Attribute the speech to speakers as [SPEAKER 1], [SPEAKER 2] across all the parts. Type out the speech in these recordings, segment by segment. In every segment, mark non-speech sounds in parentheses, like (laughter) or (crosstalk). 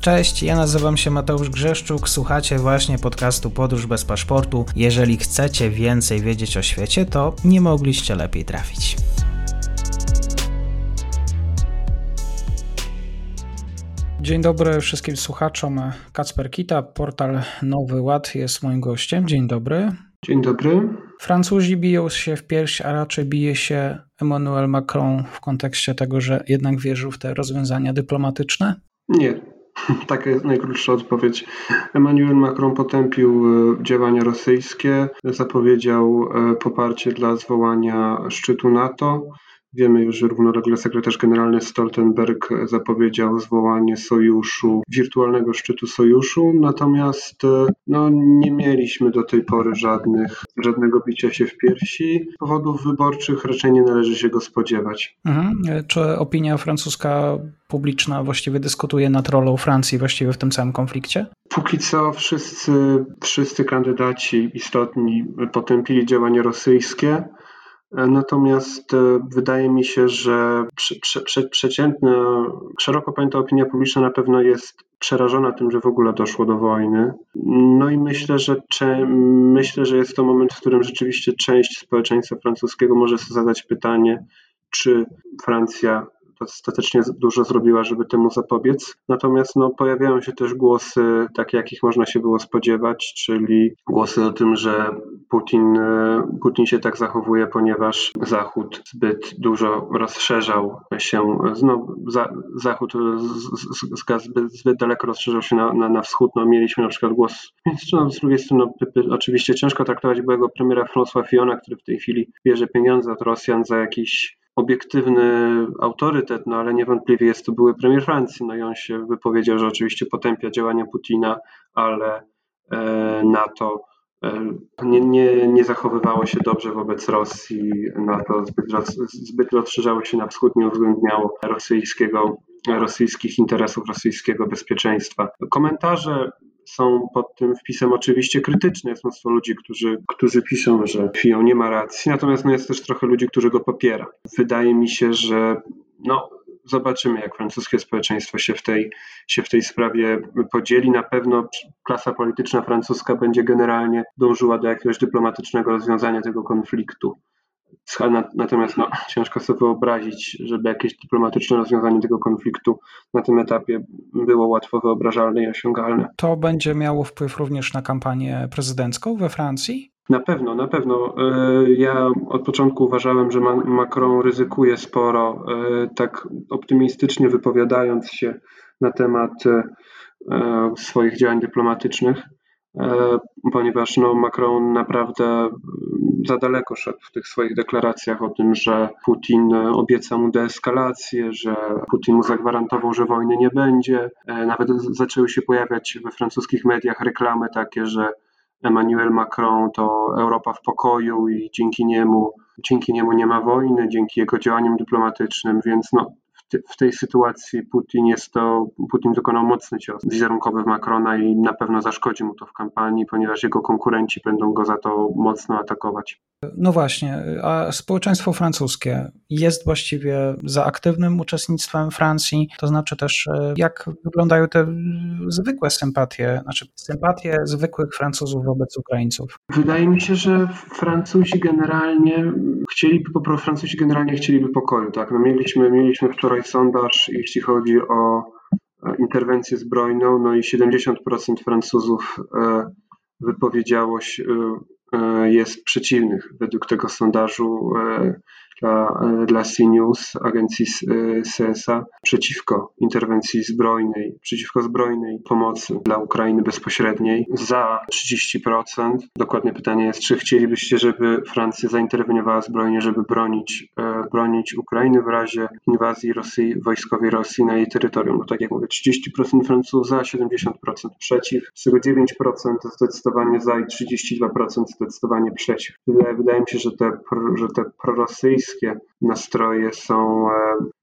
[SPEAKER 1] Cześć, ja nazywam się Mateusz Grzeszczuk, słuchacie właśnie podcastu Podróż bez paszportu. Jeżeli chcecie więcej wiedzieć o świecie, to nie mogliście lepiej trafić. Dzień dobry wszystkim słuchaczom. Kacper Kita, portal Nowy Ład jest moim gościem. Dzień dobry.
[SPEAKER 2] Dzień dobry.
[SPEAKER 1] Francuzi biją się w pierś, a raczej bije się Emmanuel Macron w kontekście tego, że jednak wierzył w te rozwiązania dyplomatyczne?
[SPEAKER 2] Nie, (laughs) Taka jest najkrótsza odpowiedź. Emmanuel Macron potępił e, działania rosyjskie, zapowiedział e, poparcie dla zwołania szczytu NATO. Wiemy już, że równolegle sekretarz generalny Stoltenberg zapowiedział zwołanie sojuszu, wirtualnego szczytu sojuszu, natomiast e, no, nie mieliśmy do tej pory żadnych, żadnego bicia się w piersi. Powodów wyborczych raczej nie należy się go spodziewać.
[SPEAKER 1] Mhm. Czy opinia francuska publiczna właściwie dyskutuje nad rolą Francji właściwie w tym całym konflikcie?
[SPEAKER 2] Póki co wszyscy, wszyscy kandydaci istotni potępili działania rosyjskie. Natomiast e, wydaje mi się, że prze, prze, przeciętna, szeroko pojęta opinia publiczna na pewno jest przerażona tym, że w ogóle doszło do wojny. No i myślę, że myślę, że jest to moment, w którym rzeczywiście część społeczeństwa francuskiego może sobie zadać pytanie, czy Francja dostatecznie dużo zrobiła, żeby temu zapobiec. Natomiast no, pojawiają się też głosy takie, jakich można się było spodziewać, czyli głosy o tym, że Putin, e, Putin się tak zachowuje, ponieważ Zachód zbyt dużo rozszerzał się, no, za, Zachód z, zbyt, zbyt daleko rozszerzał się na, na, na wschód. No, mieliśmy na przykład głos, no, z drugiej strony no, oczywiście ciężko traktować byłego premiera François Fillona, który w tej chwili bierze pieniądze od Rosjan za jakiś obiektywny autorytet, no ale niewątpliwie jest to były premier Francji. No i on się wypowiedział, że oczywiście potępia działania Putina, ale e, NATO e, nie, nie, nie zachowywało się dobrze wobec Rosji. NATO zbyt, zbyt rozszerzało się na wschód, nie uwzględniało rosyjskiego, rosyjskich interesów, rosyjskiego bezpieczeństwa. Komentarze są pod tym wpisem oczywiście krytyczne. Jest mnóstwo ludzi, którzy, którzy piszą, że Fion nie ma racji, natomiast no jest też trochę ludzi, którzy go popiera. Wydaje mi się, że no, zobaczymy, jak francuskie społeczeństwo się w, tej, się w tej sprawie podzieli. Na pewno klasa polityczna francuska będzie generalnie dążyła do jakiegoś dyplomatycznego rozwiązania tego konfliktu. Natomiast no, (clears throat) ciężko sobie wyobrazić, żeby jakieś dyplomatyczne rozwiązanie tego konfliktu na tym etapie było łatwo wyobrażalne i osiągalne.
[SPEAKER 1] To będzie miało wpływ również na kampanię prezydencką we Francji?
[SPEAKER 2] Na pewno, na pewno. E, ja od początku uważałem, że Macron ryzykuje sporo, e, tak optymistycznie wypowiadając się na temat e, swoich działań dyplomatycznych. Ponieważ no, Macron naprawdę za daleko szedł w tych swoich deklaracjach o tym, że Putin obieca mu deeskalację, że Putin mu zagwarantował, że wojny nie będzie. E, nawet zaczęły się pojawiać we francuskich mediach reklamy takie, że Emmanuel Macron to Europa w pokoju i dzięki niemu, dzięki niemu nie ma wojny, dzięki jego działaniom dyplomatycznym, więc no, w tej sytuacji Putin jest to, Putin dokonał mocny cios wizerunkowy w Macrona i na pewno zaszkodzi mu to w kampanii, ponieważ jego konkurenci będą go za to mocno atakować.
[SPEAKER 1] No właśnie, a społeczeństwo francuskie jest właściwie za aktywnym uczestnictwem Francji, to znaczy też e, jak wyglądają te zwykłe sympatie, znaczy sympatie zwykłych Francuzów wobec Ukraińców?
[SPEAKER 2] Wydaje mi się, że Francuzi generalnie chcieliby, po prostu Francuzi generalnie chcieliby pokoju, tak? No mieliśmy, mieliśmy wczoraj sondaż, jeśli chodzi o e, interwencję zbrojną, no i 70% Francuzów e, wypowiedziało się, E, jest przeciwnych według tego sondażu e, dla, dla CNews, agencji CSA, przeciwko interwencji zbrojnej, przeciwko zbrojnej pomocy dla Ukrainy bezpośredniej, za 30%. Dokładnie pytanie jest, czy chcielibyście, żeby Francja zainterweniowała zbrojnie, żeby bronić, e, bronić Ukrainy w razie inwazji Rosji, wojskowej Rosji na jej terytorium. Bo tak jak mówię, 30% Francuzów za, 70% przeciw, z tego 9% zdecydowanie za i 32% zdecydowanie przeciw. Wydaje, mi się, że te, że te prorosyjskie nastroje są, e,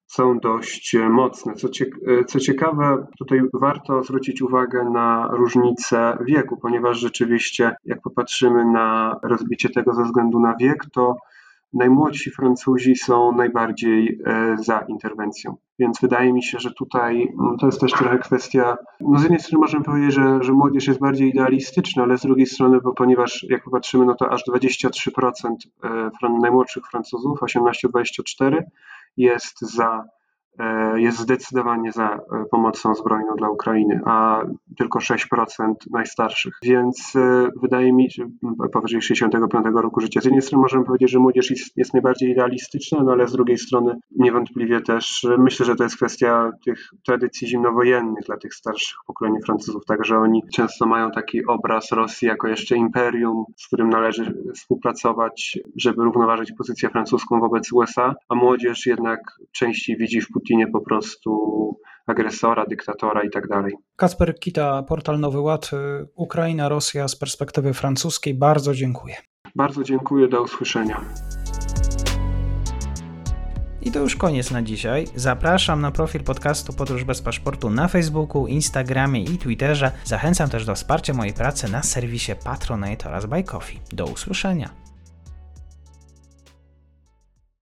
[SPEAKER 2] są dość mocne. Co, e, co ciekawe, tutaj warto zwrócić uwagę na różnicę wieku, ponieważ rzeczywiście, jak popatrzymy na rozbicie tego ze względu na wiek, to najmłodsi Francuzi są najbardziej e, za interwencją. Więc wydaje mi się, że tutaj no, to jest też trochę kwestia. No z jednej strony możemy powiedzieć, że, że młodzież jest bardziej idealistyczna, ale z drugiej strony, bo ponieważ jak popatrzymy, no to aż 23% e, najmłodszych Francuzów, 18-24, jest za jest zdecydowanie za e, pomocą zbrojną dla Ukrainy, a tylko 6% najstarszych. Więc e, wydaje mi się, powyżej 65 roku życia. Z jednej strony możemy powiedzieć, że młodzież jest, najbardziej idealistyczna, no ale z drugiej strony niewątpliwie też myślę, że to jest kwestia tych tradycji zimnowojennych dla tych starszych pokoleń Francuzów, także oni często mają taki obraz Rosji jako jeszcze imperium, z którym należy współpracować, żeby równoważyć pozycję francuską wobec USA, a młodzież jednak częściej widzi w Putinie po prostu agresora, dyktatora i tak dalej.
[SPEAKER 1] Kasper Kita, portal Nowy Ład, Ukraina, Rosja z perspektywy francuskiej. Bardzo dziękuję.
[SPEAKER 2] Bardzo dziękuję, do usłyszenia.
[SPEAKER 1] I to już koniec na dzisiaj. Zapraszam na profil podcastu Podróż bez paszportu na Facebooku, Instagramie i Twitterze. Zachęcam też do wsparcia mojej pracy na serwisie Patronite oraz Buy Coffee. Do usłyszenia.